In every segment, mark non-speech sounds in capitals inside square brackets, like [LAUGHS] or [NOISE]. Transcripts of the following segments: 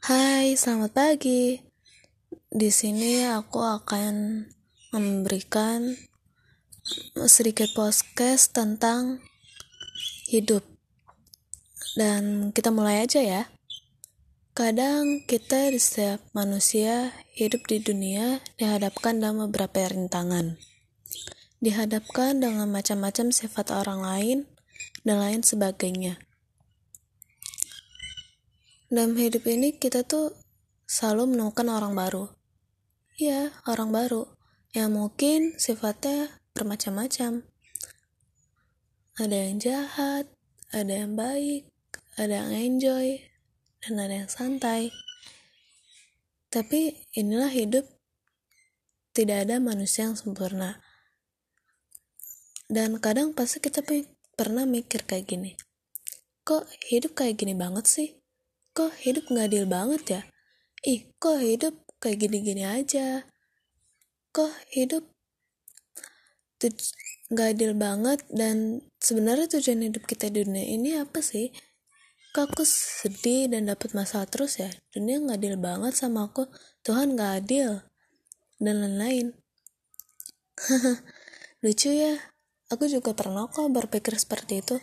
Hai, selamat pagi. Di sini aku akan memberikan sedikit podcast tentang hidup. Dan kita mulai aja ya. Kadang kita di setiap manusia hidup di dunia dihadapkan dalam beberapa rintangan. Dihadapkan dengan macam-macam sifat orang lain dan lain sebagainya dalam hidup ini kita tuh selalu menemukan orang baru. Ya, orang baru yang mungkin sifatnya bermacam-macam. Ada yang jahat, ada yang baik, ada yang enjoy, dan ada yang santai. Tapi inilah hidup. Tidak ada manusia yang sempurna. Dan kadang pasti kita pernah mikir kayak gini. Kok hidup kayak gini banget sih? Kok hidup nggak adil banget ya? Ih kok hidup kayak gini-gini aja? Kok hidup nggak adil banget? Dan sebenarnya tujuan hidup kita di dunia ini apa sih? Kok aku sedih dan dapat masalah terus ya? Dunia nggak adil banget sama aku. Tuhan nggak adil. Dan lain-lain. [LAUGHS] Lucu ya. Aku juga pernah kok berpikir seperti itu.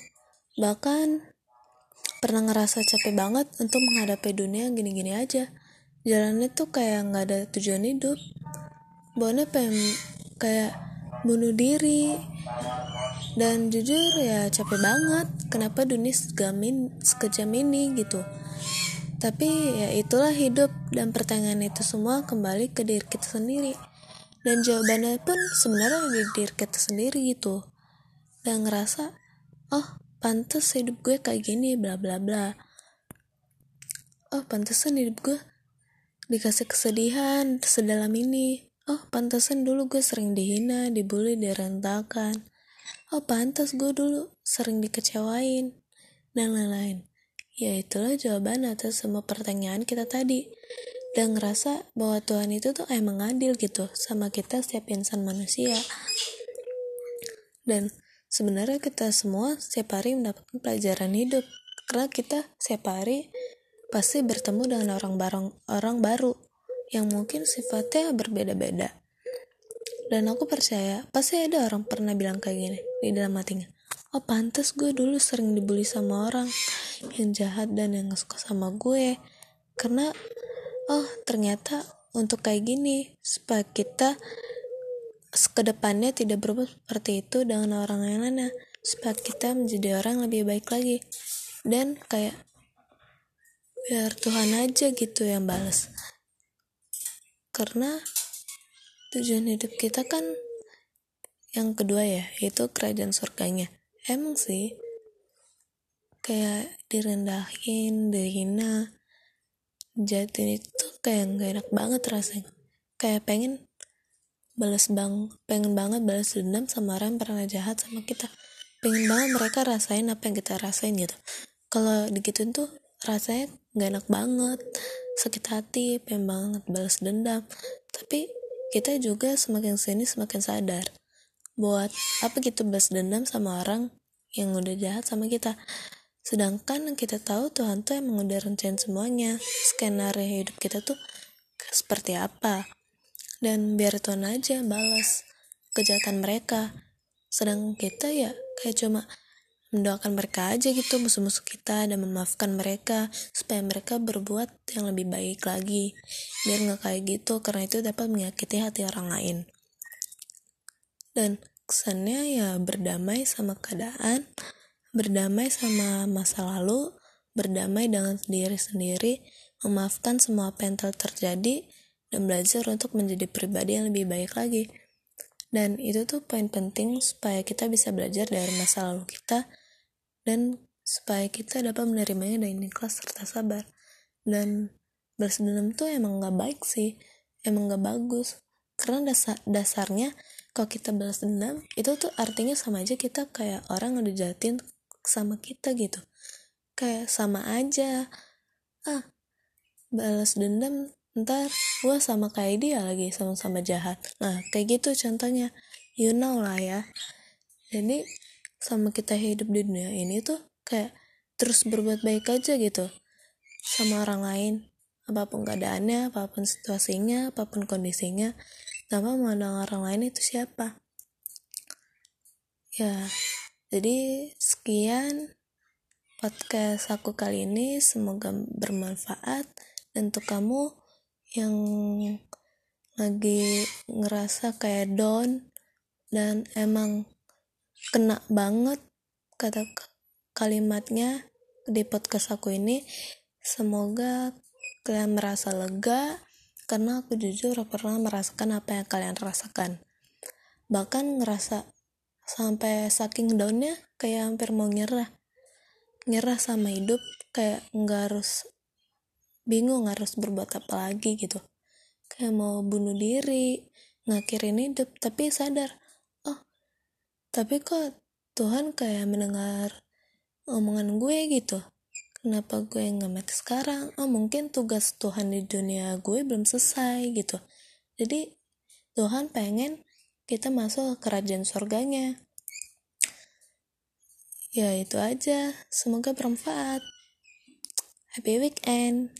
Bahkan pernah ngerasa capek banget untuk menghadapi dunia gini-gini aja. Jalannya tuh kayak nggak ada tujuan hidup. Bawahnya pengen kayak bunuh diri. Dan jujur ya capek banget. Kenapa dunia segamin sekejam ini gitu? Tapi ya itulah hidup dan pertanyaan itu semua kembali ke diri kita sendiri. Dan jawabannya pun sebenarnya di diri kita sendiri gitu. Dan ngerasa oh pantas hidup gue kayak gini bla bla bla. Oh pantesan hidup gue dikasih kesedihan sedalam ini. Oh pantesan dulu gue sering dihina dibully direntakan oh pantas gue dulu sering dikecewain dan lain-lain. Ya itulah jawaban atas semua pertanyaan kita tadi. Dan ngerasa bahwa Tuhan itu tuh emang adil gitu sama kita setiap insan manusia. Dan sebenarnya kita semua setiap hari mendapatkan pelajaran hidup. Karena kita setiap hari pasti bertemu dengan orang bareng orang baru yang mungkin sifatnya berbeda-beda. Dan aku percaya pasti ada orang pernah bilang kayak gini di dalam hatinya oh pantas gue dulu sering dibully sama orang yang jahat dan yang suka sama gue. Karena oh ternyata untuk kayak gini supaya kita ke depannya tidak berubah seperti itu dengan orang yang lainnya supaya kita menjadi orang lebih baik lagi. Dan kayak biar Tuhan aja gitu yang balas karena tujuan hidup kita kan yang kedua ya itu kerajaan surganya. Emang sih kayak direndahin dihina jatin itu kayak gak enak banget rasanya. Kayak pengen balas bang pengen banget balas dendam sama orang yang pernah jahat sama kita. Pengen banget mereka rasain apa yang kita rasain gitu. Kalau digituin tuh rasanya nggak enak banget sakit hati pengen banget balas dendam. Tapi kita juga semakin sini semakin sadar buat apa gitu balas dendam sama orang yang udah jahat sama kita. Sedangkan kita tahu Tuhan tuh emang udah rencanain semuanya. Skenario hidup kita tuh seperti apa dan biar Tuhan aja balas kejahatan mereka. Sedang kita ya kayak cuma mendoakan mereka aja gitu musuh-musuh kita dan memaafkan mereka supaya mereka berbuat yang lebih baik lagi. Biar nggak kayak gitu karena itu dapat menyakiti hati orang lain. Dan kesannya ya berdamai sama keadaan berdamai sama masa lalu berdamai dengan diri sendiri memaafkan semua apa yang terjadi dan belajar untuk menjadi pribadi yang lebih baik lagi. Dan itu tuh poin penting supaya kita bisa belajar dari masa lalu kita dan supaya kita dapat menerimanya dengan ikhlas serta sabar. Dan balas dendam tuh emang gak baik sih, emang gak bagus. Karena dasar, dasarnya kalau kita balas dendam itu tuh artinya sama aja kita kayak orang udah jahatin sama kita gitu. Kayak sama aja. Ah, balas dendam ntar gue sama kayak dia lagi sama-sama jahat. Nah kayak gitu contohnya. You know lah ya. Jadi sama kita hidup di dunia ini tuh kayak terus berbuat baik aja gitu. Sama orang lain. Apa pun keadaannya apa pun situasinya apa pun kondisinya. Tanpa memandang orang lain itu siapa. Ya jadi sekian podcast aku kali ini. Semoga bermanfaat. Dan untuk kamu yang lagi ngerasa kayak down dan emang kena banget kata kalimatnya di podcast aku ini. Semoga kalian merasa lega karena aku jujur pernah merasakan apa yang kalian rasakan. Bahkan ngerasa sampai saking downnya kayak hampir mau nyerah. Nyerah sama hidup kayak nggak harus bingung harus berbuat apa lagi gitu. Kayak mau bunuh diri ngakhirin hidup tapi sadar oh tapi kok Tuhan kayak mendengar omongan gue gitu? Kenapa gue nggak mati sekarang? Oh mungkin tugas Tuhan di dunia gue belum selesai gitu. Jadi Tuhan pengen kita masuk ke kerajaan surganya. Ya itu aja. Semoga bermanfaat. Happy weekend